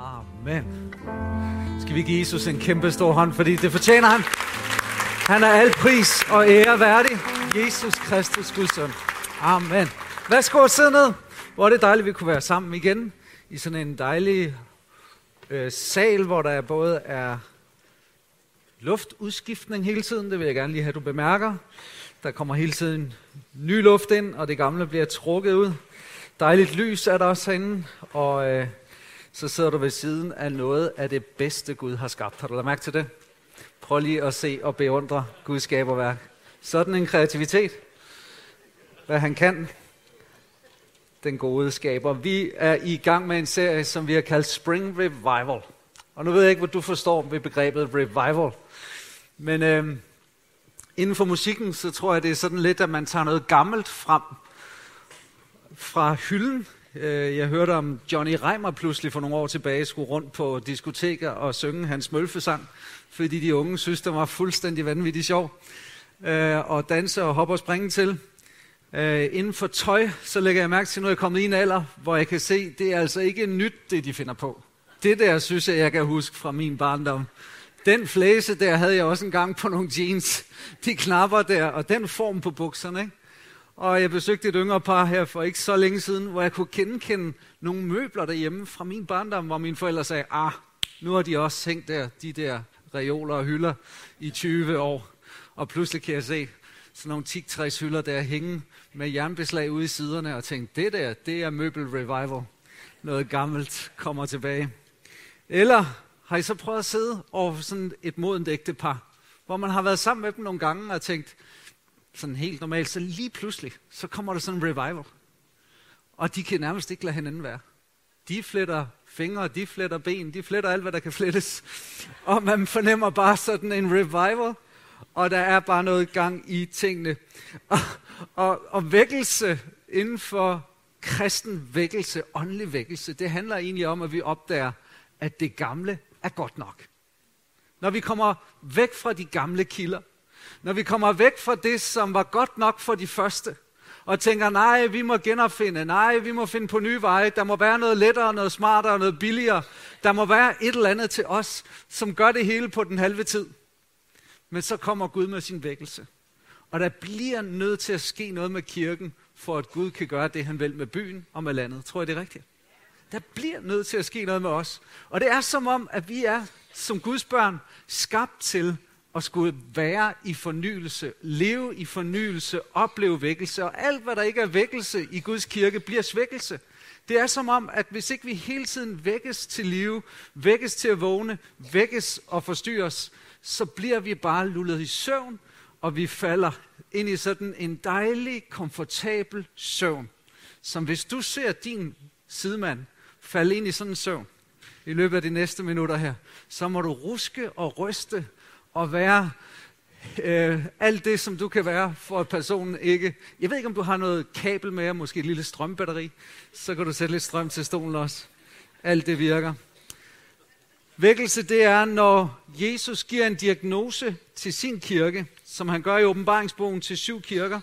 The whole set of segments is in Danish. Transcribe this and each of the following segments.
Amen. Skal vi give Jesus en kæmpe stor hånd, fordi det fortjener han. Han er al pris og ære værdig. Jesus Kristus, Guds søn. Amen. Værsgo og sidde ned. Hvor er det dejligt, at vi kunne være sammen igen i sådan en dejlig øh, sal, hvor der både er luftudskiftning hele tiden. Det vil jeg gerne lige have, du bemærker. Der kommer hele tiden ny luft ind, og det gamle bliver trukket ud. Dejligt lys er der også herinde, og øh, så sidder du ved siden af noget af det bedste, Gud har skabt. Har du lagt mærke til det? Prøv lige at se og beundre Guds skaberværk. Sådan en kreativitet. Hvad han kan. Den gode skaber. Vi er i gang med en serie, som vi har kaldt Spring Revival. Og nu ved jeg ikke, hvad du forstår ved begrebet revival. Men øh, inden for musikken, så tror jeg, det er sådan lidt, at man tager noget gammelt frem fra hylden. Øh, jeg hørte om Johnny Reimer pludselig for nogle år tilbage skulle rundt på diskoteker og synge hans mølfesang, fordi de unge synes, det var fuldstændig vanvittigt sjov. Øh, og danse og hoppe og springe til. Øh, inden for tøj, så lægger jeg mærke til, at nu er jeg kommet i en alder, hvor jeg kan se, det er altså ikke nyt, det de finder på. Det der, synes jeg, jeg kan huske fra min barndom. Den flæse der havde jeg også engang på nogle jeans. De knapper der, og den form på bukserne. Ikke? Og jeg besøgte et yngre par her for ikke så længe siden, hvor jeg kunne genkende nogle møbler derhjemme fra min barndom, hvor mine forældre sagde, ah, nu har de også hængt der, de der reoler og hylder i 20 år. Og pludselig kan jeg se sådan nogle 10 hylder der hænge med jernbeslag ude i siderne, og tænkte, det der, det er møbel revival. Noget gammelt kommer tilbage. Eller har I så prøvet at sidde over sådan et modent ægtepar, hvor man har været sammen med dem nogle gange og tænkt, sådan helt normalt, så lige pludselig, så kommer der sådan en revival. Og de kan nærmest ikke lade hinanden være. De fletter fingre, de fletter ben, de fletter alt, hvad der kan flettes. Og man fornemmer bare sådan en revival, og der er bare noget gang i tingene. Og, og, og vækkelse inden for kristen vækkelse, åndelig vækkelse, det handler egentlig om, at vi opdager, at det gamle er godt nok. Når vi kommer væk fra de gamle kilder, når vi kommer væk fra det, som var godt nok for de første, og tænker, nej, vi må genopfinde, nej, vi må finde på nye veje, der må være noget lettere, noget smartere, noget billigere, der må være et eller andet til os, som gør det hele på den halve tid. Men så kommer Gud med sin vækkelse. Og der bliver nødt til at ske noget med kirken, for at Gud kan gøre det, han vil med byen og med landet. Tror jeg, det er rigtigt? Der bliver nødt til at ske noget med os. Og det er som om, at vi er som Guds børn skabt til at skulle være i fornyelse, leve i fornyelse, opleve vækkelse, og alt hvad der ikke er vækkelse i Guds kirke, bliver svækkelse. Det er som om, at hvis ikke vi hele tiden vækkes til live, vækkes til at vågne, vækkes og forstyrres, så bliver vi bare lullet i søvn, og vi falder ind i sådan en dejlig, komfortabel søvn. Som hvis du ser din sidemand falde ind i sådan en søvn i løbet af de næste minutter her, så må du ruske og ryste og være øh, alt det, som du kan være, for at personen ikke... Jeg ved ikke, om du har noget kabel med, måske et lille strømbatteri, så kan du sætte lidt strøm til stolen også. Alt det virker. Vækkelse, det er, når Jesus giver en diagnose til sin kirke, som han gør i åbenbaringsbogen til syv kirker,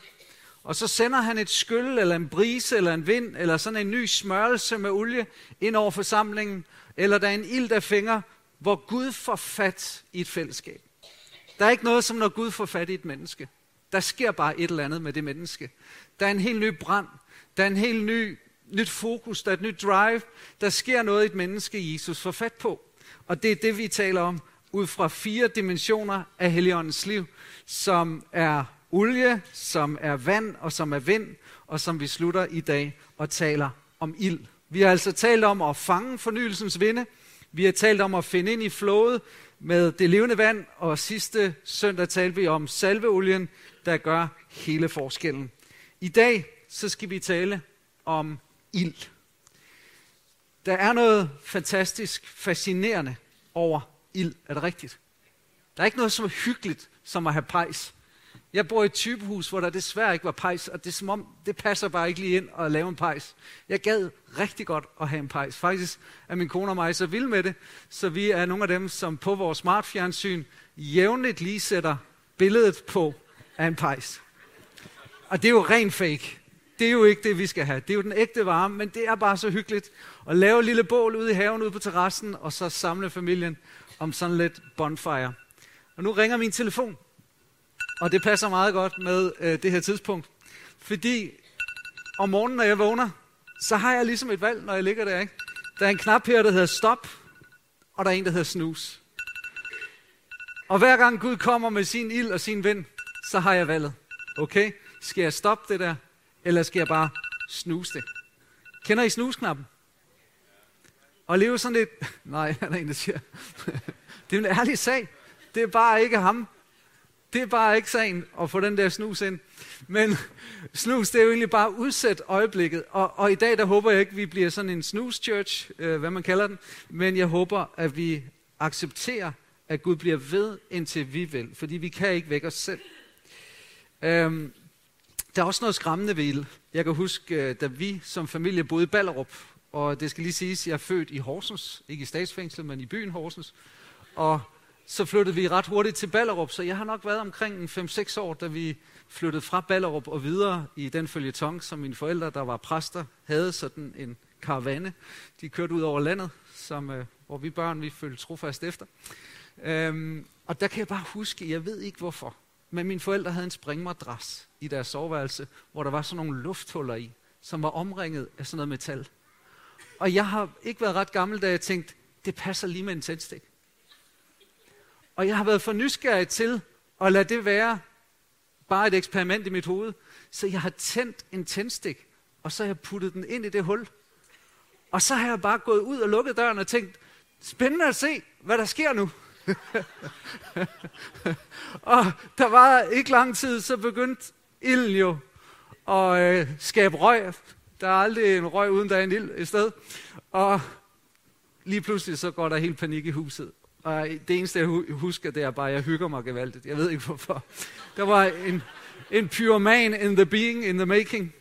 og så sender han et skyld, eller en brise, eller en vind, eller sådan en ny smørelse med olie ind over forsamlingen, eller der er en ild, der fingre, hvor Gud får fat i et fællesskab. Der er ikke noget som når Gud får fat i et menneske. Der sker bare et eller andet med det menneske. Der er en helt ny brand. Der er en helt ny, nyt fokus. Der er et nyt drive. Der sker noget i et menneske, Jesus får fat på. Og det er det, vi taler om ud fra fire dimensioner af Helligåndens liv, som er olie, som er vand og som er vind, og som vi slutter i dag og taler om ild. Vi har altså talt om at fange fornyelsens vinde. Vi har talt om at finde ind i flowet med det levende vand, og sidste søndag talte vi om salveolien, der gør hele forskellen. I dag så skal vi tale om ild. Der er noget fantastisk fascinerende over ild. Er det rigtigt? Der er ikke noget så hyggeligt som at have pejs. Jeg bor i et typehus, hvor der desværre ikke var pejs, og det er som om, det passer bare ikke lige ind at lave en pejs. Jeg gad rigtig godt at have en pejs. Faktisk er min kone og mig så vilde med det, så vi er nogle af dem, som på vores smartfjernsyn jævnligt lige sætter billedet på af en pejs. Og det er jo ren fake. Det er jo ikke det, vi skal have. Det er jo den ægte varme, men det er bare så hyggeligt at lave et lille bål ude i haven, ude på terrassen, og så samle familien om sådan lidt bonfire. Og nu ringer min telefon, og det passer meget godt med øh, det her tidspunkt. Fordi om morgenen, når jeg vågner, så har jeg ligesom et valg, når jeg ligger der. Ikke? Der er en knap her, der hedder stop, og der er en, der hedder snus. Og hver gang Gud kommer med sin ild og sin vind, så har jeg valget. Okay, skal jeg stoppe det der, eller skal jeg bare snuse det? Kender I snusknappen? Og leve sådan lidt... Nej, der er en, der siger... det er en ærlig sag. Det er bare ikke ham. Det er bare ikke sagen at få den der snus ind. Men snus, det er jo egentlig bare udsæt øjeblikket. Og, og i dag, der håber jeg ikke, at vi bliver sådan en snus-church, øh, hvad man kalder den. Men jeg håber, at vi accepterer, at Gud bliver ved, indtil vi vil. Fordi vi kan ikke vække os selv. Øhm, der er også noget skræmmende ved Jeg kan huske, øh, da vi som familie boede i Ballerup, og det skal lige siges, at jeg er født i Horsens, ikke i statsfængslet, men i byen Horsens. Og så flyttede vi ret hurtigt til Ballerup, så jeg har nok været omkring 5-6 år, da vi flyttede fra Ballerup og videre i den følgetong, som mine forældre, der var præster, havde sådan en karavane. De kørte ud over landet, som, øh, hvor vi børn vi følte trofast efter. Øhm, og der kan jeg bare huske, jeg ved ikke hvorfor, men mine forældre havde en springmadras i deres soveværelse, hvor der var sådan nogle lufthuller i, som var omringet af sådan noget metal. Og jeg har ikke været ret gammel, da jeg tænkte, det passer lige med en tændstik. Og jeg har været for nysgerrig til at lade det være bare et eksperiment i mit hoved. Så jeg har tændt en tændstik, og så har jeg puttet den ind i det hul. Og så har jeg bare gået ud og lukket døren og tænkt, spændende at se, hvad der sker nu. og der var ikke lang tid, så begyndte ilden jo at øh, skabe røg. Der er aldrig en røg, uden der er en ild et sted. Og lige pludselig så går der helt panik i huset. Og det eneste, jeg husker, det er bare, at jeg hygger mig gevaldigt. Jeg ved ikke hvorfor. Der var en, en pyroman in the being, in the making.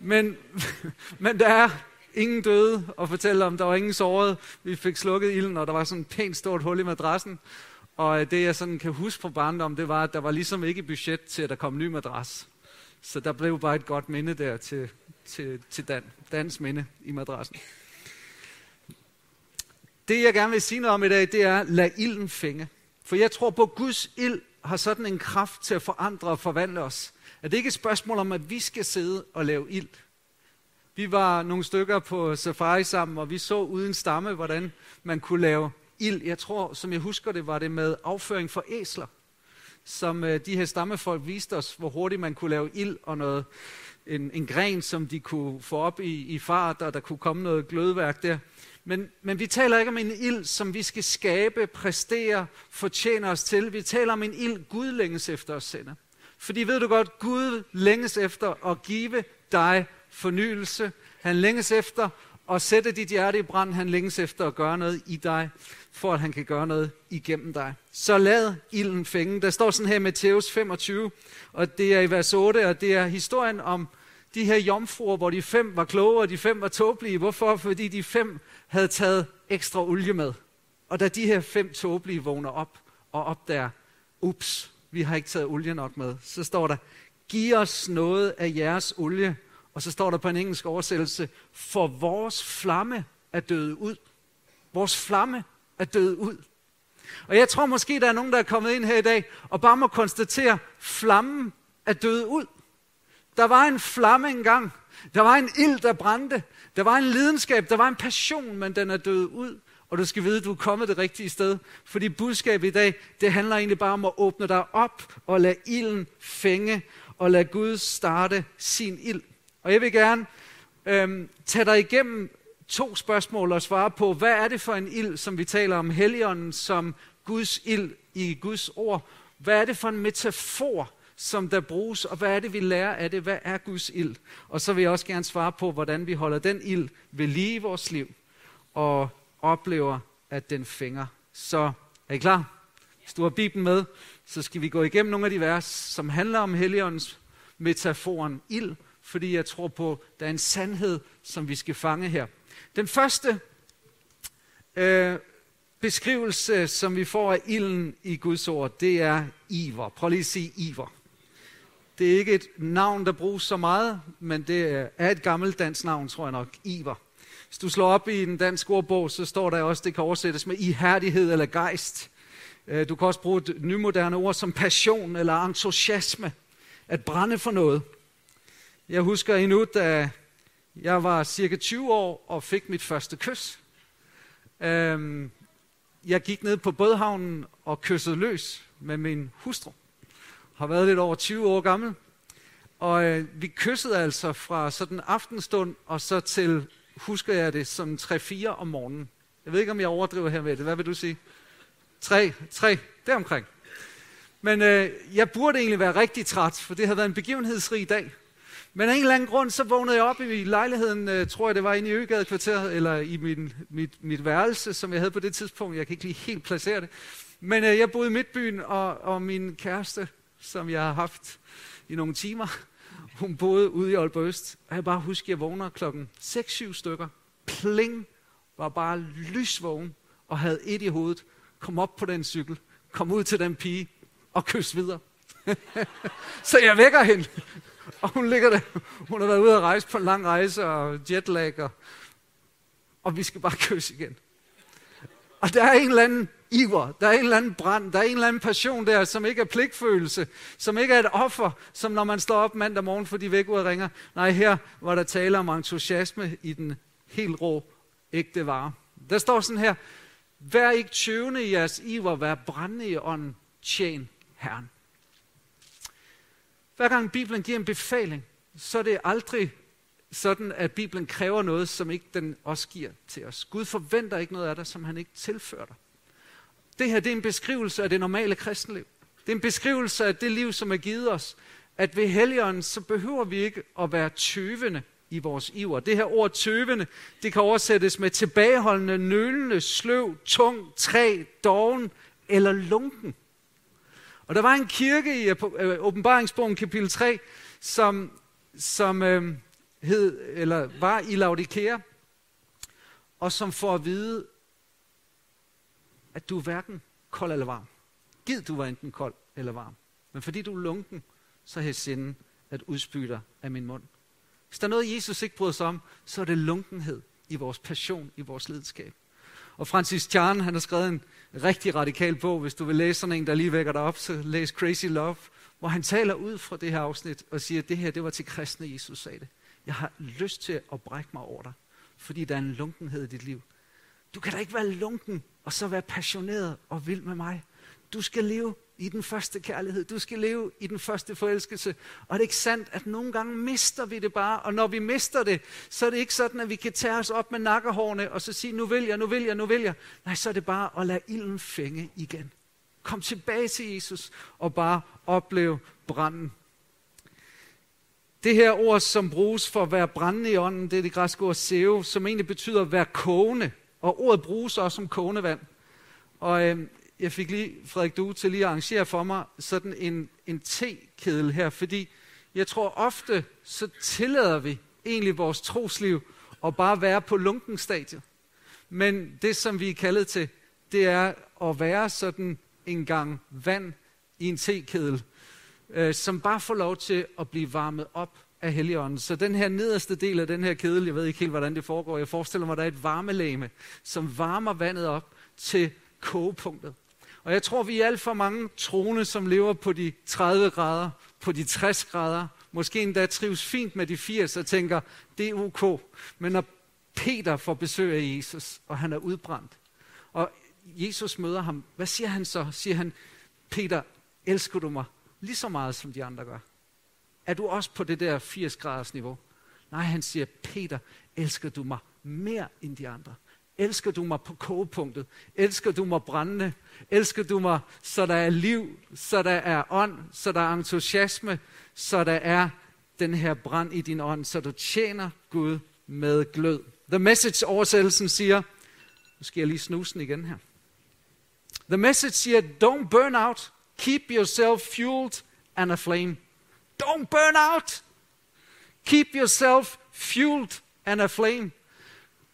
Men, men der er ingen døde og fortælle om, der var ingen såret. Vi fik slukket ilden, og der var sådan et pænt stort hul i madrassen. Og øh, det, jeg sådan kan huske på barndom, det var, at der var ligesom ikke budget til, at der kom en ny madras. Så der blev bare et godt minde der til, til, til Dan, Dans minde i madrassen. Det, jeg gerne vil sige noget om i dag, det er, lad ilden fænge. For jeg tror på, at Guds ild har sådan en kraft til at forandre og forvandle os. At det ikke er et spørgsmål om, at vi skal sidde og lave ild. Vi var nogle stykker på safari sammen, og vi så uden stamme, hvordan man kunne lave ild. Jeg tror, som jeg husker det, var det med afføring for æsler. Som øh, de her stammefolk viste os, hvor hurtigt man kunne lave ild og noget, en, en gren, som de kunne få op i, i fart, og der kunne komme noget glødværk der. Men, men vi taler ikke om en ild, som vi skal skabe, præstere, fortjene os til. Vi taler om en ild, Gud længes efter os sende. Fordi ved du godt, Gud længes efter at give dig fornyelse. Han længes efter at sætte dit hjerte i brand. Han længes efter at gøre noget i dig, for at han kan gøre noget igennem dig. Så lad ilden fænge. Der står sådan her i Matthæus 25, og det er i vers 8, og det er historien om de her jomfruer, hvor de fem var kloge, og de fem var tåbelige. Hvorfor? Fordi de fem havde taget ekstra olie med. Og da de her fem tåbelige vågner op og opdager, ups, vi har ikke taget olie nok med, så står der, giv os noget af jeres olie. Og så står der på en engelsk oversættelse, for vores flamme er døde ud. Vores flamme er døde ud. Og jeg tror måske, der er nogen, der er kommet ind her i dag, og bare må konstatere, flammen er døde ud. Der var en flamme engang. Der var en ild, der brændte. Der var en lidenskab, der var en passion, men den er død ud. Og du skal vide, at du er kommet det rigtige sted. Fordi budskabet i dag, det handler egentlig bare om at åbne dig op og lade ilden fænge og lade Gud starte sin ild. Og jeg vil gerne øhm, tage dig igennem to spørgsmål og svare på, hvad er det for en ild, som vi taler om, Helligånden som Guds ild i Guds ord. Hvad er det for en metafor, som der bruges, og hvad er det, vi lærer af det? Hvad er Guds ild? Og så vil jeg også gerne svare på, hvordan vi holder den ild ved lige i vores liv, og oplever, at den fænger. Så er I klar? Hvis du har Bibelen med, så skal vi gå igennem nogle af de vers, som handler om Helligåndens metaforen ild, fordi jeg tror på, at der er en sandhed, som vi skal fange her. Den første øh, beskrivelse, som vi får af ilden i Guds ord, det er iver. Prøv lige at sige iver. Det er ikke et navn, der bruges så meget, men det er et gammelt dansk navn, tror jeg nok, Iver. Hvis du slår op i den danske ordbog, så står der også, det kan oversættes med ihærdighed eller gejst. Øh, du kan også bruge et nymoderne ord som passion eller entusiasme. At brænde for noget. Jeg husker endnu, da jeg var cirka 20 år og fik mit første kys. Øhm, jeg gik ned på bådhavnen og kyssede løs med min hustru. Har været lidt over 20 år gammel. Og øh, vi kyssede altså fra sådan aftenstund og så til, husker jeg det, som 3-4 om morgenen. Jeg ved ikke, om jeg overdriver her med det. Hvad vil du sige? 3, 3, deromkring. Men øh, jeg burde egentlig være rigtig træt, for det havde været en begivenhedsrig dag. Men af en eller anden grund, så vågnede jeg op i lejligheden, øh, tror jeg det var inde i Øgade kvarter, eller i min, mit, mit værelse, som jeg havde på det tidspunkt. Jeg kan ikke lige helt placere det. Men øh, jeg boede i Midtbyen, og, og min kæreste, som jeg har haft i nogle timer, hun boede ude i Aalborg Øst. Og jeg bare husker, at jeg vågner klokken 6-7 stykker. Pling, var bare lysvågen og havde et i hovedet. Kom op på den cykel, kom ud til den pige og kys videre. så jeg vækker hende. Og hun ligger der. Hun har været ude at rejse på en lang rejse og jetlag. Og, og vi skal bare kysse igen. Og der er en eller anden iver, der er en eller anden brand, der er en eller anden passion der, som ikke er pligtfølelse, som ikke er et offer, som når man står op mandag morgen, fordi vækkeuret ringer. Nej, her var der tale om entusiasme i den helt rå, ægte vare. Der står sådan her, vær ikke tøvende i jeres iver, vær brændende i ånden, tjen Herren. Hver gang Bibelen giver en befaling, så er det aldrig sådan, at Bibelen kræver noget, som ikke den også giver til os. Gud forventer ikke noget af dig, som han ikke tilfører dig. Det her det er en beskrivelse af det normale kristenliv. Det er en beskrivelse af det liv, som er givet os. At ved Helligånden, så behøver vi ikke at være tøvende i vores iver. Det her ord tøvende, det kan oversættes med tilbageholdende, nølende, sløv, tung, træ, doven eller lunken. Og der var en kirke i øh, åbenbaringsbogen kapitel 3, som, som øh, hed, eller var i Laodikea, og som får at vide, at du er hverken kold eller varm. Gid du var enten kold eller varm. Men fordi du er lunken, så har jeg sinden at udspyde dig af min mund. Hvis der er noget, Jesus ikke bryder sig om, så er det lunkenhed i vores passion, i vores lidenskab. Og Francis Chan, han har skrevet en rigtig radikal bog. Hvis du vil læse sådan en, der lige vækker dig op, så læs Crazy Love, hvor han taler ud fra det her afsnit og siger, at det her, det var til kristne, Jesus sagde det. Jeg har lyst til at brække mig over dig, fordi der er en lunkenhed i dit liv. Du kan da ikke være lunken og så være passioneret og vild med mig. Du skal leve i den første kærlighed. Du skal leve i den første forelskelse. Og det er ikke sandt, at nogle gange mister vi det bare. Og når vi mister det, så er det ikke sådan, at vi kan tage os op med nakkehårene og så sige, nu vil jeg, nu vil jeg, nu vil jeg. Nej, så er det bare at lade ilden fænge igen. Kom tilbage til Jesus og bare opleve branden. Det her ord, som bruges for at være brændende i ånden, det er det græske ord seo, som egentlig betyder at være kogende. Og ordet bruges også som kogende vand. Og øh, jeg fik lige Frederik Due til lige at arrangere for mig sådan en, en tekedel her, fordi jeg tror ofte, så tillader vi egentlig vores trosliv at bare være på lunken stadie. Men det, som vi er kaldet til, det er at være sådan en gang vand i en tekedel, øh, som bare får lov til at blive varmet op af Helligånden. Så den her nederste del af den her kedel, jeg ved ikke helt, hvordan det foregår, jeg forestiller mig, at der er et varmelæme, som varmer vandet op til kogepunktet. Og jeg tror, vi er alt for mange troende, som lever på de 30 grader, på de 60 grader, måske endda trives fint med de 80 og tænker, det er ok. Men når Peter får besøg af Jesus, og han er udbrændt, og Jesus møder ham, hvad siger han så? Siger han, Peter, elsker du mig lige så meget, som de andre gør? Er du også på det der 80 graders niveau? Nej, han siger, Peter, elsker du mig mere end de andre? Elsker du mig på kogepunktet? Elsker du mig brændende? Elsker du mig, så der er liv, så der er ånd, så der er entusiasme, så der er den her brand i din ånd, så du tjener Gud med glød. The Message oversættelsen siger, nu skal jeg lige snuse den igen her. The Message siger, don't burn out, keep yourself fueled and aflame. Don't burn out. Keep yourself fueled and aflame.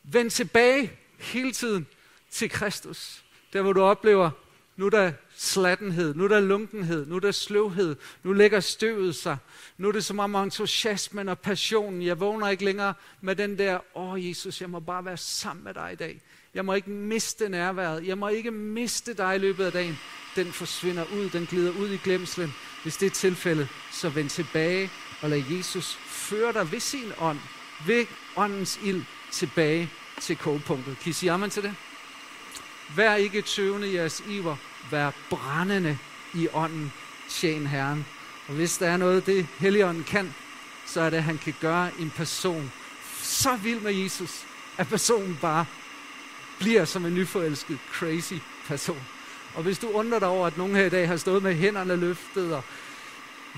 Vend tilbage hele tiden til Kristus. Der hvor du oplever, Nu er der slattenhed, nu er der lunkenhed, nu er der sløvhed, nu lægger støvet sig. Nu er det som om entusiasmen og passionen. Jeg vågner ikke længere med den der, åh oh, Jesus, jeg må bare være sammen med dig i dag. Jeg må ikke miste nærværet. Jeg må ikke miste dig i løbet af dagen. Den forsvinder ud, den glider ud i glemslen. Hvis det er tilfældet, så vend tilbage og lad Jesus føre dig ved sin ånd, ved åndens ild tilbage til kogepunktet. Kan I sige amen til det? Vær ikke tøvende i jeres iver. Vær brændende i ånden. Tjen Herren. Og hvis der er noget, det Helligånden kan, så er det, at han kan gøre en person så vild med Jesus, at personen bare bliver som en nyforelsket, crazy person. Og hvis du undrer dig over, at nogen her i dag har stået med hænderne løftet og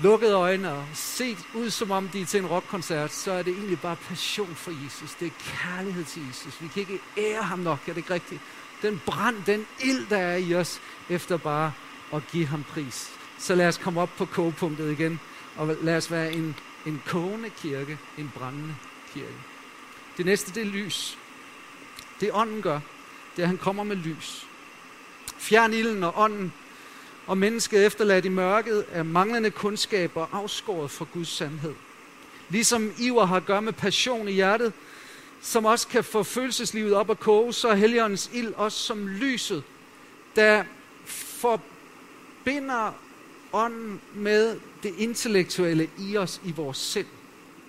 lukket øjne og set ud, som om de er til en rockkoncert, så er det egentlig bare passion for Jesus. Det er kærlighed til Jesus. Vi kan ikke ære ham nok, er det ikke rigtigt? Den brand, den ild, der er i os, efter bare at give ham pris. Så lad os komme op på kogepunktet igen, og lad os være en, en kogende kirke, en brændende kirke. Det næste, det er lys. Det ånden gør, det er, at han kommer med lys. Fjern ilden og ånden, og mennesket efterladt i mørket er manglende kundskab og afskåret fra Guds sandhed. Ligesom iver har at gøre med passion i hjertet, som også kan få følelseslivet op at koge, så er heligåndens ild også som lyset, der forbinder ånden med det intellektuelle i os, i vores sind.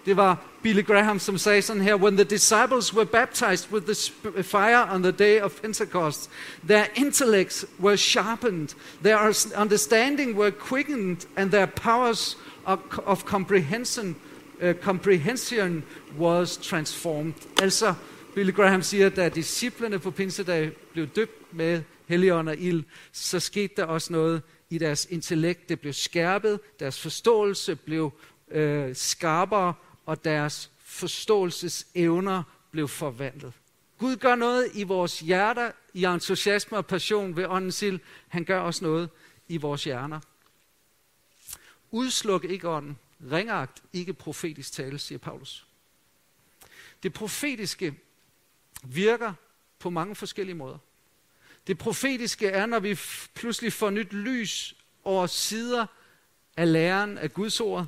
Det var Billy Graham, som sagde sådan her, When the disciples were baptized with the fire on the day of Pentecost, their intellects were sharpened, their understanding were quickened, and their powers of, of comprehension, uh, comprehension was transformed. Altså, Billy Graham siger, at da disciplene på pinsedag blev døbt med helligånd og ild, så skete der også noget i deres intellekt. Det blev skærpet, deres forståelse blev øh, skarpere, og deres forståelsesevner blev forvandlet. Gud gør noget i vores hjerter, i entusiasme og passion ved åndens ild. Han gør også noget i vores hjerner. Udsluk ikke ånden. Ringagt ikke profetisk tale, siger Paulus. Det profetiske virker på mange forskellige måder. Det profetiske er, når vi pludselig får nyt lys over sider af læren af Guds ord,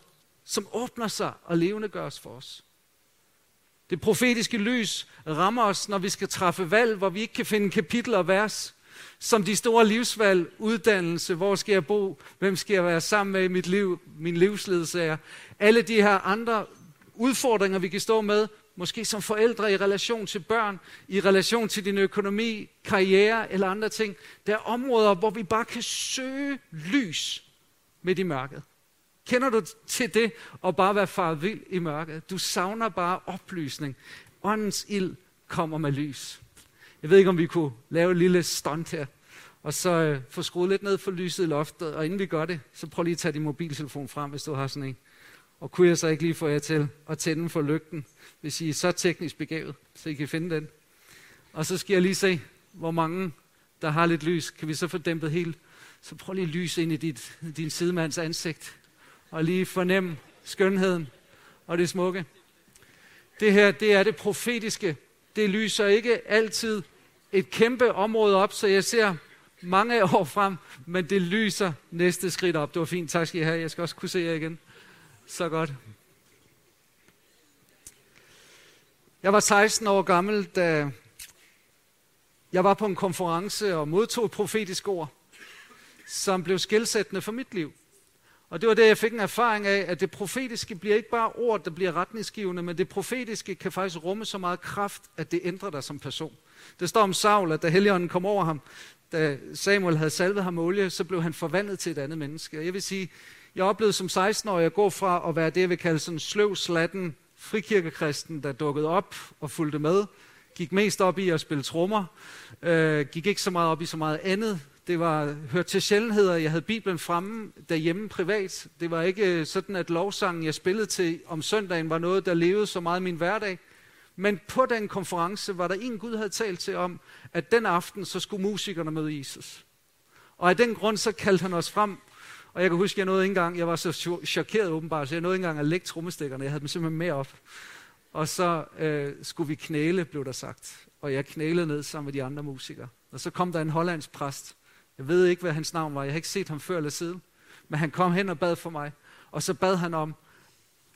som åbner sig og levende gøres for os. Det profetiske lys rammer os, når vi skal træffe valg, hvor vi ikke kan finde kapitler og vers, som de store livsvalg, uddannelse, hvor skal jeg bo, hvem skal jeg være sammen med i mit liv, min livsledsager. Alle de her andre udfordringer, vi kan stå med, måske som forældre i relation til børn, i relation til din økonomi, karriere eller andre ting. Der er områder, hvor vi bare kan søge lys midt i mørket. Kender du til det at bare være faret vild i mørket? Du savner bare oplysning. Åndens ild kommer med lys. Jeg ved ikke, om vi kunne lave et lille stunt her, og så øh, få skruet lidt ned for lyset i loftet, og inden vi gør det, så prøv lige at tage din mobiltelefon frem, hvis du har sådan en. Og kunne jeg så ikke lige få jer til at tænde for lygten, hvis I er så teknisk begavet, så I kan finde den. Og så skal jeg lige se, hvor mange, der har lidt lys, kan vi så få dæmpet helt. Så prøv lige at lyse ind i dit, din sidemands ansigt og lige fornemme skønheden og det smukke. Det her, det er det profetiske. Det lyser ikke altid et kæmpe område op, så jeg ser mange år frem, men det lyser næste skridt op. Det var fint, tak skal I have. Jeg skal også kunne se jer igen. Så godt. Jeg var 16 år gammel, da jeg var på en konference og modtog et profetisk ord, som blev skilsættende for mit liv. Og det var det, jeg fik en erfaring af, at det profetiske bliver ikke bare ord, der bliver retningsgivende, men det profetiske kan faktisk rumme så meget kraft, at det ændrer dig som person. Det står om Saul, at da Helligånden kom over ham, da Samuel havde salvet ham olie, så blev han forvandlet til et andet menneske. Og jeg vil sige, jeg oplevede som 16-årig at gå fra at være det, jeg vil kalde sådan sløv, slatten, frikirkekristen, der dukkede op og fulgte med, gik mest op i at spille trommer, øh, gik ikke så meget op i så meget andet, det var hørt til sjældenheder. Jeg havde Bibelen fremme derhjemme privat. Det var ikke øh, sådan, at lovsangen, jeg spillede til om søndagen, var noget, der levede så meget i min hverdag. Men på den konference var der en Gud havde talt til om, at den aften, så skulle musikerne møde Jesus. Og af den grund, så kaldte han os frem. Og jeg kan huske, jeg nåede ikke engang, jeg var så chokeret åbenbart, så jeg nåede ikke engang at lægge trommestikkerne. Jeg havde dem simpelthen med op. Og så øh, skulle vi knæle, blev der sagt. Og jeg knælede ned sammen med de andre musikere. Og så kom der en hollandsk præst, jeg ved ikke, hvad hans navn var. Jeg har ikke set ham før eller siden. Men han kom hen og bad for mig. Og så bad han om,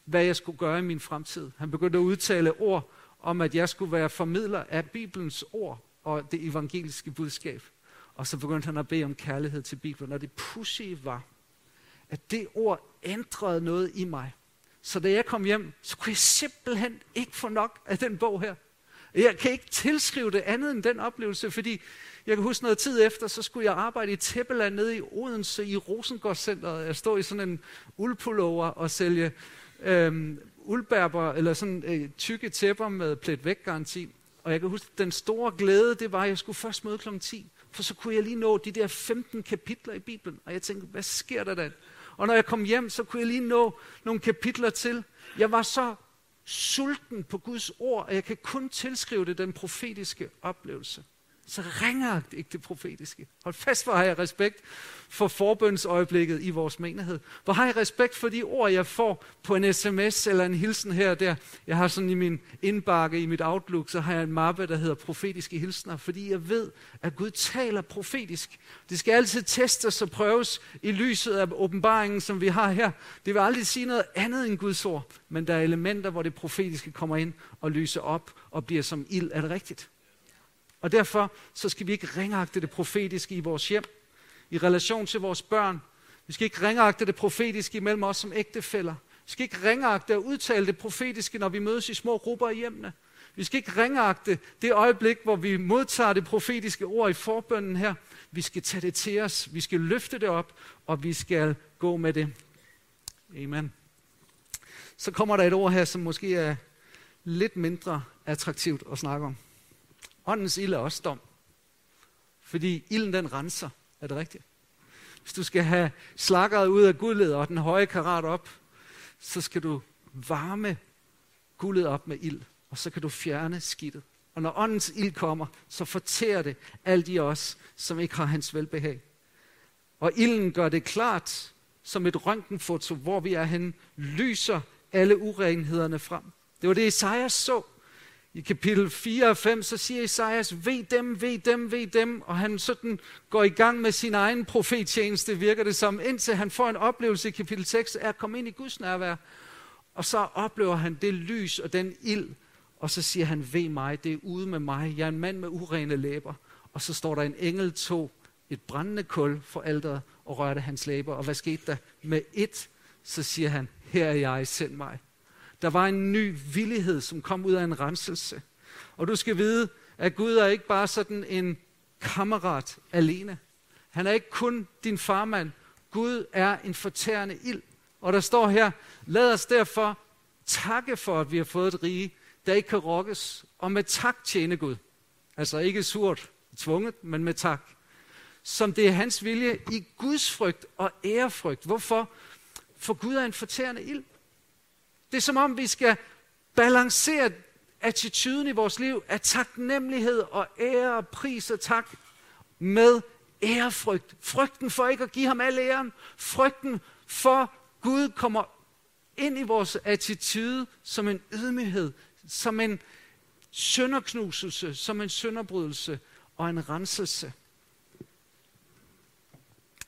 hvad jeg skulle gøre i min fremtid. Han begyndte at udtale ord om, at jeg skulle være formidler af Bibelens ord og det evangeliske budskab. Og så begyndte han at bede om kærlighed til Bibelen. Og det pushy var, at det ord ændrede noget i mig. Så da jeg kom hjem, så kunne jeg simpelthen ikke få nok af den bog her. Jeg kan ikke tilskrive det andet end den oplevelse, fordi jeg kan huske noget tid efter, så skulle jeg arbejde i Tæppeland nede i Odense i Rosengårdscenteret. Jeg stod i sådan en uldpullover og sælge øhm, uldbærber, eller sådan øh, tykke tæpper med plet væk garanti. Og jeg kan huske, den store glæde, det var, at jeg skulle først møde kl. 10, for så kunne jeg lige nå de der 15 kapitler i Bibelen. Og jeg tænkte, hvad sker der da? Og når jeg kom hjem, så kunne jeg lige nå nogle kapitler til. Jeg var så sulten på Guds ord, og jeg kan kun tilskrive det den profetiske oplevelse så ringer ikke det profetiske. Hold fast, hvor har jeg respekt for forbønsøjeblikket i vores menighed. Hvor har jeg respekt for de ord, jeg får på en sms eller en hilsen her og der. Jeg har sådan i min indbakke, i mit Outlook, så har jeg en mappe, der hedder profetiske hilsner, fordi jeg ved, at Gud taler profetisk. Det skal altid testes og prøves i lyset af åbenbaringen, som vi har her. Det vil aldrig sige noget andet end Guds ord, men der er elementer, hvor det profetiske kommer ind og lyser op og bliver som ild. Er det rigtigt? Og derfor så skal vi ikke ringagte det profetiske i vores hjem, i relation til vores børn. Vi skal ikke ringagte det profetiske imellem os som ægtefæller. Vi skal ikke ringagte og udtale det profetiske, når vi mødes i små grupper i hjemmene. Vi skal ikke ringagte det øjeblik, hvor vi modtager det profetiske ord i forbønden her. Vi skal tage det til os, vi skal løfte det op, og vi skal gå med det. Amen. Så kommer der et ord her, som måske er lidt mindre attraktivt at snakke om. Åndens ild er også dom. Fordi ilden den renser. Er det rigtigt? Hvis du skal have slakkeret ud af guldet og den høje karat op, så skal du varme guldet op med ild, og så kan du fjerne skidtet. Og når åndens ild kommer, så fortærer det alle de os, som ikke har hans velbehag. Og ilden gør det klart, som et røntgenfoto, hvor vi er henne, lyser alle urenhederne frem. Det var det, Esajas så. I kapitel 4 og 5, så siger Isaias, ved dem, ved dem, ved dem, og han sådan går i gang med sin egen profettjeneste, virker det som, indtil han får en oplevelse i kapitel 6, er at komme ind i Guds nærvær. Og så oplever han det lys og den ild, og så siger han, ved mig, det er ude med mig, jeg er en mand med urene læber. Og så står der en engel tog et brændende kul for alderet og rørte hans læber. Og hvad skete der? Med et, så siger han, her er jeg, send mig. Der var en ny villighed, som kom ud af en renselse. Og du skal vide, at Gud er ikke bare sådan en kammerat alene. Han er ikke kun din farmand. Gud er en fortærende ild. Og der står her, lad os derfor takke for, at vi har fået et rige, der ikke kan rokkes, og med tak tjene Gud. Altså ikke surt, tvunget, men med tak. Som det er hans vilje i Guds frygt og ærefrygt. Hvorfor? For Gud er en fortærende ild. Det er som om, vi skal balancere attituden i vores liv af taknemmelighed og ære og pris og tak med ærefrygt. Frygten for ikke at give ham al æren. Frygten for Gud kommer ind i vores attitude som en ydmyghed, som en sønderknuselse, som en sønderbrydelse og en renselse.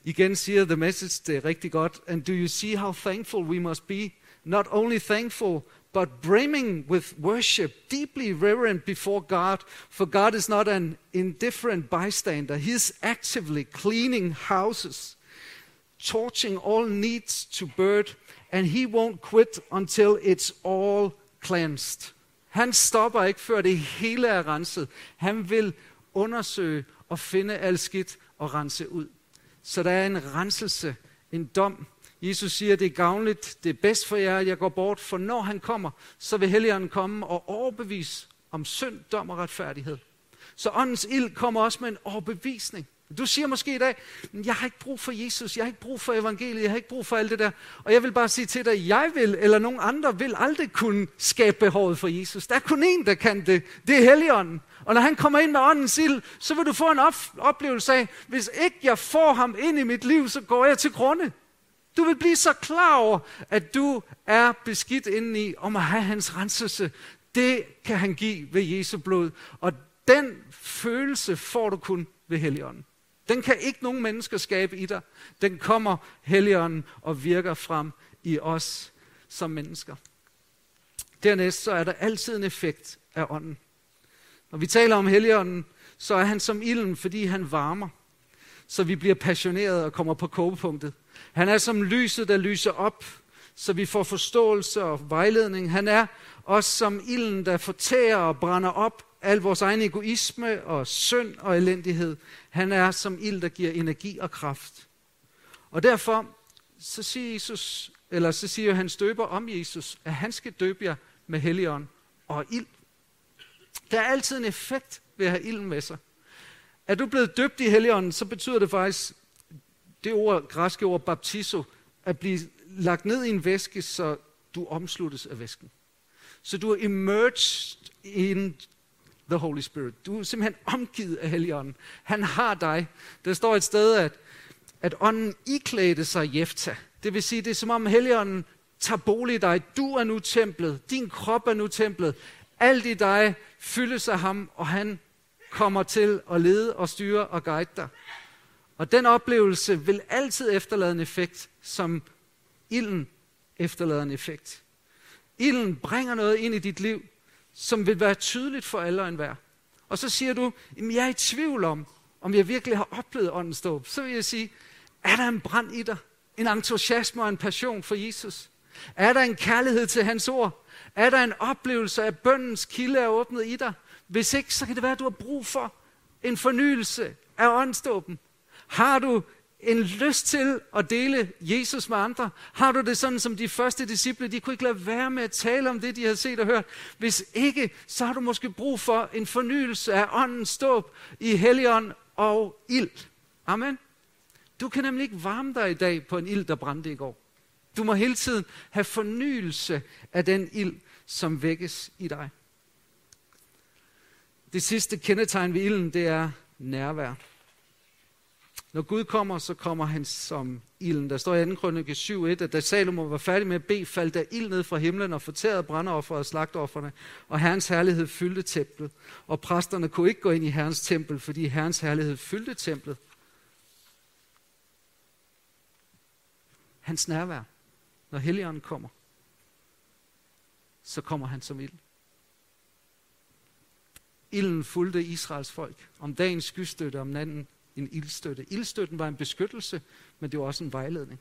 Igen siger The Message det er rigtig godt. And do you see how thankful we must be not only thankful, but brimming with worship, deeply reverent before God, for God is not an indifferent bystander. He is actively cleaning houses, torching all needs to bird, and He won't quit until it's all cleansed. Han stopper ikke, før det hele er renset. Han vil undersøge og finde alt skidt og rense ud. Så der er en renselse, en dom, Jesus siger, det er gavnligt, det er bedst for jer, at jeg går bort, for når han kommer, så vil Helligånden komme og overbevise om synd, dom og retfærdighed. Så åndens ild kommer også med en overbevisning. Du siger måske i dag, jeg har ikke brug for Jesus, jeg har ikke brug for evangeliet, jeg har ikke brug for alt det der. Og jeg vil bare sige til dig, jeg vil, eller nogen andre vil aldrig kunne skabe behovet for Jesus. Der er kun en, der kan det. Det er Helligånden. Og når han kommer ind med åndens ild, så vil du få en oplevelse af, hvis ikke jeg får ham ind i mit liv, så går jeg til grunde. Du vil blive så klar over, at du er beskidt indeni om at have hans renselse. Det kan han give ved Jesu blod. Og den følelse får du kun ved Helligånden. Den kan ikke nogen mennesker skabe i dig. Den kommer Helligånden og virker frem i os som mennesker. Dernæst så er der altid en effekt af ånden. Når vi taler om Helligånden, så er han som ilden, fordi han varmer, så vi bliver passionerede og kommer på kogepunktet. Han er som lyset, der lyser op, så vi får forståelse og vejledning. Han er også som ilden, der fortærer og brænder op al vores egen egoisme og synd og elendighed. Han er som ild, der giver energi og kraft. Og derfor så siger Jesus, eller så siger han døber om Jesus, at han skal døbe jer med helligånd og ild. Der er altid en effekt ved at have ilden med sig. Er du blevet døbt i helligånden, så betyder det faktisk, det ord, græske ord baptizo, at blive lagt ned i en væske, så du omsluttes af væsken. Så du er immersed in the Holy Spirit. Du er simpelthen omgivet af Helligånden. Han har dig. Der står et sted, at, at ånden iklædte sig Jefta. Det vil sige, det er som om Helligånden tager bolig i dig. Du er nu templet. Din krop er nu templet. Alt i dig fyldes af ham, og han kommer til at lede og styre og guide dig. Og den oplevelse vil altid efterlade en effekt, som ilden efterlader en effekt. Ilden bringer noget ind i dit liv, som vil være tydeligt for alle og enhver. Og så siger du, at jeg er i tvivl om, om jeg virkelig har oplevet åndens dåb. Så vil jeg sige, er der en brand i dig? En entusiasme og en passion for Jesus? Er der en kærlighed til hans ord? Er der en oplevelse af bøndens kilde er åbnet i dig? Hvis ikke, så kan det være, at du har brug for en fornyelse af åndsdåben. Har du en lyst til at dele Jesus med andre? Har du det sådan som de første disciple, de kunne ikke lade være med at tale om det, de havde set og hørt? Hvis ikke, så har du måske brug for en fornyelse af åndens ståb i helion og ild. Amen. Du kan nemlig ikke varme dig i dag på en ild, der brændte i går. Du må hele tiden have fornyelse af den ild, som vækkes i dig. Det sidste kendetegn ved ilden, det er nærvær. Når Gud kommer, så kommer han som ilden. Der står i 2. krønike 7.1, at da Salomo var færdig med at bede, faldt der ild ned fra himlen og fortærede brandoffer og slagtofferne, og Herrens herlighed fyldte templet. Og præsterne kunne ikke gå ind i Herrens tempel, fordi Herrens herlighed fyldte templet. Hans nærvær, når Helligånden kommer, så kommer han som ild. Ilden fulgte Israels folk. Om dagen skystøtte, om natten en ildstøtte. Ildstøtten var en beskyttelse, men det var også en vejledning.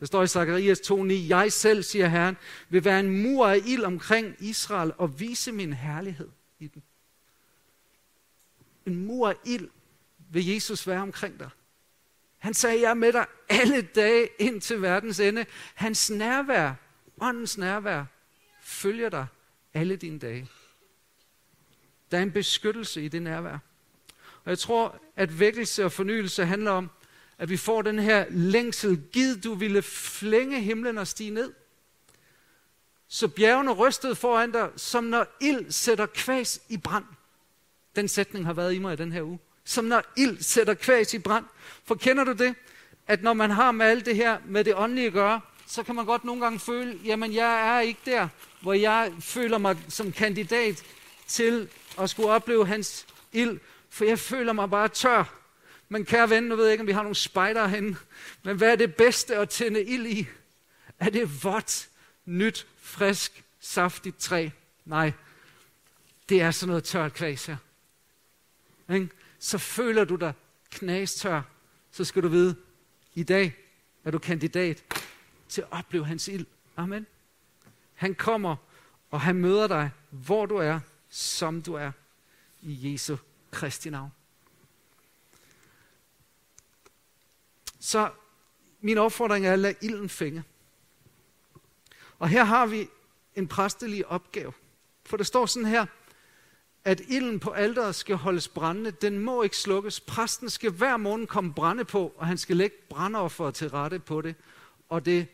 Der står i Zakarias 2.9, jeg selv, siger Herren, vil være en mur af ild omkring Israel og vise min herlighed i den. En mur af ild vil Jesus være omkring dig. Han sagde, jeg er med dig alle dage ind til verdens ende. Hans nærvær, åndens nærvær, følger dig alle dine dage. Der er en beskyttelse i det nærvær. Og jeg tror, at vækkelse og fornyelse handler om, at vi får den her længsel. Gid du ville flænge himlen og stige ned. Så bjergene rystede foran dig, som når ild sætter kvæs i brand. Den sætning har været i mig i den her uge. Som når ild sætter kvæs i brand. For kender du det? At når man har med alt det her, med det åndelige at gøre, så kan man godt nogle gange føle, jamen jeg er ikke der, hvor jeg føler mig som kandidat til at skulle opleve hans ild, for jeg føler mig bare tør. Men kære ven, nu ved jeg ikke, om vi har nogle spejder herinde, men hvad er det bedste at tænde ild i? Er det vådt, nyt, frisk, saftigt træ? Nej, det er sådan noget tørt kvæs her. Ikke? Så føler du dig knastør, så skal du vide, i dag er du kandidat til at opleve hans ild. Amen. Han kommer, og han møder dig, hvor du er, som du er, i Jesu Kristi navn. Så min opfordring er at lade ilden fænge. Og her har vi en præstelig opgave. For der står sådan her, at ilden på alderet skal holdes brændende. Den må ikke slukkes. Præsten skal hver morgen komme brænde på, og han skal lægge brandoffer til rette på det. Og det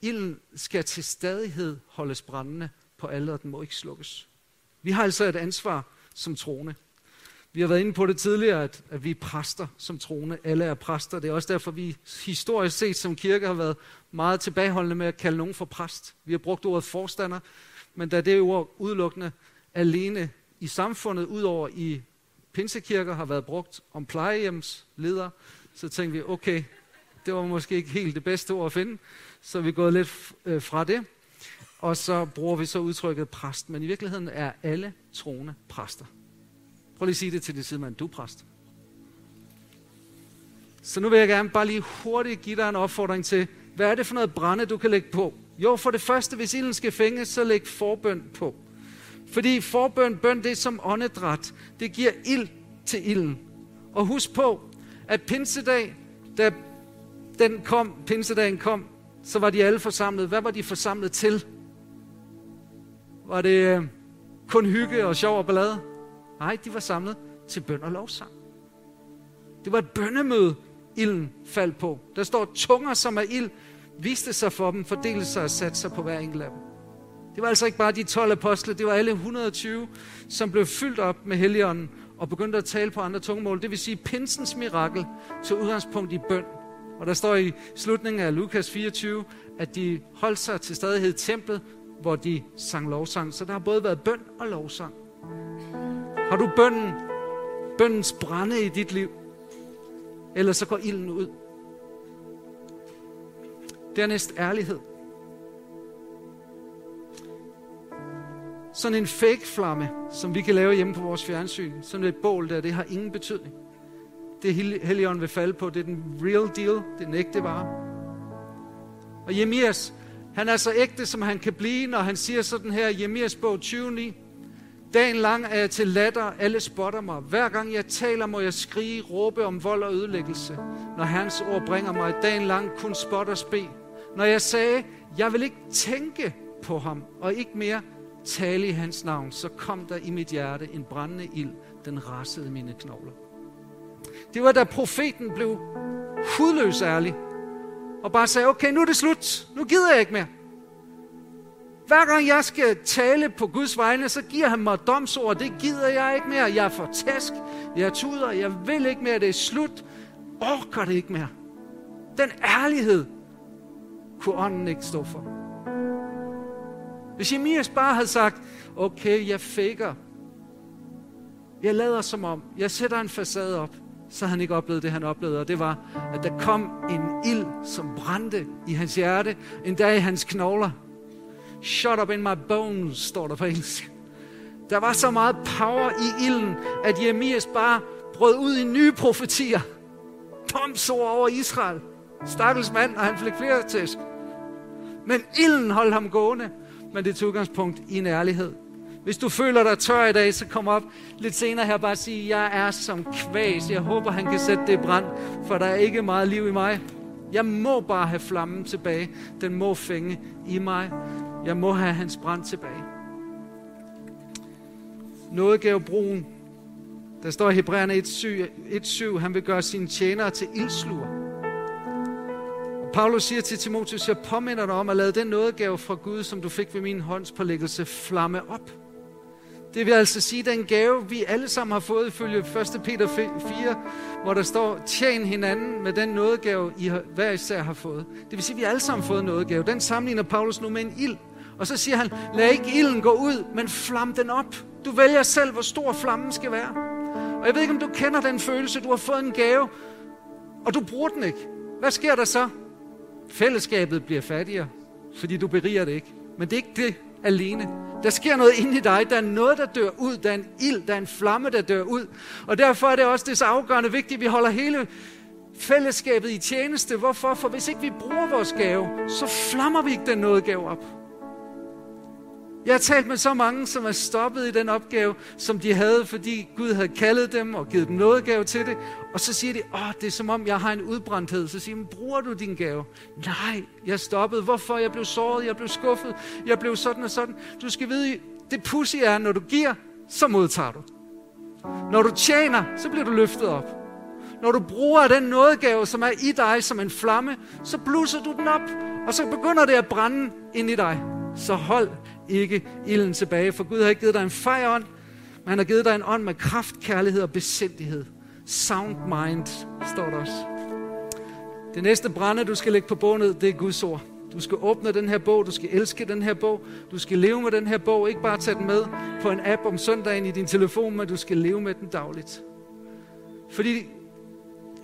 ilden skal til stadighed holdes brændende på alderet. Den må ikke slukkes. Vi har altså et ansvar som troende. Vi har været inde på det tidligere, at, at vi er præster som troende. Alle er præster. Det er også derfor, vi historisk set som kirke har været meget tilbageholdende med at kalde nogen for præst. Vi har brugt ordet forstander, men da det ord udelukkende alene i samfundet, udover i pinsekirker har været brugt om plejehjemsledere, så tænkte vi, okay, det var måske ikke helt det bedste ord at finde, så vi er gået lidt øh, fra det. Og så bruger vi så udtrykket præst, men i virkeligheden er alle troende præster. Prøv lige at sige det til din sidemand, du er præst. Så nu vil jeg gerne bare lige hurtigt give dig en opfordring til, hvad er det for noget brænde, du kan lægge på? Jo, for det første, hvis ilden skal fænges, så læg forbøn på. Fordi forbøn, bøn, det er som åndedræt. Det giver ild til ilden. Og husk på, at pinsedag, da den kom, pinsedagen kom, så var de alle forsamlet. Hvad var de forsamlet til? Var det øh, kun hygge og sjov og ballade? Nej, de var samlet til bøn og lovsang. Det var et bønnemøde, ilden faldt på. Der står, tunger som er ild, viste sig for dem, fordelte sig og satte sig på hver enkelt af dem. Det var altså ikke bare de 12 apostle, det var alle 120, som blev fyldt op med Helligånden og begyndte at tale på andre tungemål. Det vil sige, pinsens mirakel tog udgangspunkt i bøn. Og der står i slutningen af Lukas 24, at de holdt sig til stadighed i templet, hvor de sang lovsang. Så der har både været bøn og lovsang. Har du bønden, bøndens brænde i dit liv? Eller så går ilden ud. Dernæst ærlighed. Sådan en fake flamme, som vi kan lave hjemme på vores fjernsyn, sådan et bål der, det har ingen betydning. Det Helligånden vil falde på, det er den real deal, det er den ægte vare. Og Jemias, han er så ægte, som han kan blive, når han siger sådan her, Jemias bog 20, Dagen lang er jeg til latter, alle spotter mig. Hver gang jeg taler, må jeg skrige, råbe om vold og ødelæggelse. Når Hans ord bringer mig dagen lang kun spot og spe. Når jeg sagde, jeg vil ikke tænke på ham, og ikke mere tale i hans navn, så kom der i mit hjerte en brændende ild, den rassede mine knogler. Det var da profeten blev hudløs ærlig, og bare sagde, okay, nu er det slut, nu gider jeg ikke mere. Hver gang jeg skal tale på Guds vegne, så giver han mig domsord. Det gider jeg ikke mere. Jeg er for tæsk. Jeg tuder. Jeg vil ikke mere. Det er slut. Orker det ikke mere. Den ærlighed kunne ånden ikke stå for. Hvis Jemias bare havde sagt, okay, jeg faker. Jeg lader som om. Jeg sætter en facade op. Så havde han ikke oplevet det, han oplevede. Og det var, at der kom en ild, som brændte i hans hjerte. En dag i hans knogler. Shut up in my bones, står der på engelsk. Der var så meget power i ilden, at Jeremias bare brød ud i nye profetier. Domsord over Israel. Stakkels mand, og han fik flere tæsk. Men ilden holdt ham gående. Men det tog udgangspunkt i en ærlighed. Hvis du føler dig tør i dag, så kom op lidt senere her bare sige, jeg er som kvæs. Jeg håber, han kan sætte det i brand, for der er ikke meget liv i mig. Jeg må bare have flammen tilbage. Den må fænge i mig. Jeg må have hans brand tilbage. Noget gav broen. Der står i Hebræerne 1.7, han vil gøre sine tjenere til ildsluer. Og Paulus siger til Timotheus, jeg påminder dig om at lade den nådegave fra Gud, som du fik ved min håndspålæggelse, flamme op. Det vil altså sige, den gave, vi alle sammen har fået ifølge 1. Peter 4, hvor der står, tjen hinanden med den nådegave, I hver især har fået. Det vil sige, at vi alle sammen har fået nådegave. Den sammenligner Paulus nu med en ild. Og så siger han, lad ikke ilden gå ud, men flam den op. Du vælger selv, hvor stor flammen skal være. Og jeg ved ikke, om du kender den følelse, du har fået en gave, og du bruger den ikke. Hvad sker der så? Fællesskabet bliver fattigere, fordi du beriger det ikke. Men det er ikke det alene. Der sker noget inde i dig. Der er noget, der dør ud. Der er en ild, der er en flamme, der dør ud. Og derfor er det også det så afgørende vigtigt, at vi holder hele fællesskabet i tjeneste. Hvorfor? For hvis ikke vi bruger vores gave, så flammer vi ikke den nådegave op. Jeg har talt med så mange, som er stoppet i den opgave, som de havde, fordi Gud havde kaldet dem og givet dem noget gave til det. Og så siger de, åh, det er som om, jeg har en udbrændthed. Så siger de, bruger du din gave? Nej, jeg stoppede. Hvorfor? Jeg blev såret, jeg blev skuffet, jeg blev sådan og sådan. Du skal vide, det pussy er, når du giver, så modtager du. Når du tjener, så bliver du løftet op. Når du bruger den nådegave, som er i dig som en flamme, så blusser du den op, og så begynder det at brænde ind i dig. Så hold ikke ilden tilbage, for Gud har ikke givet dig en fejånd, men han har givet dig en ånd med kraft, kærlighed og besindighed. Sound mind, står der også. Det næste brænde, du skal lægge på båndet, det er Guds ord. Du skal åbne den her bog, du skal elske den her bog, du skal leve med den her bog, ikke bare tage den med på en app om søndagen i din telefon, men du skal leve med den dagligt. Fordi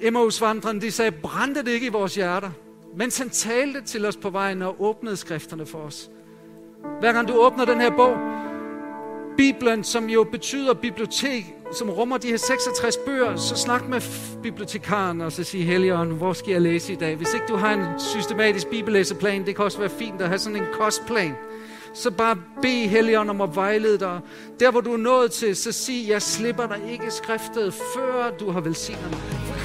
Emmausvandrene, de sagde, brændte det ikke i vores hjerter, mens han talte til os på vejen og åbnede skrifterne for os. Hver gang du åbner den her bog, Bibelen, som jo betyder bibliotek, som rummer de her 66 bøger, så snak med bibliotekaren og så sig, Helion, hvor skal jeg læse i dag? Hvis ikke du har en systematisk bibellæseplan, det kan også være fint at have sådan en kostplan. Så bare bed Helion om at vejlede dig. Der hvor du er nået til, så sig, jeg slipper dig ikke skriftet, før du har velsignet mig.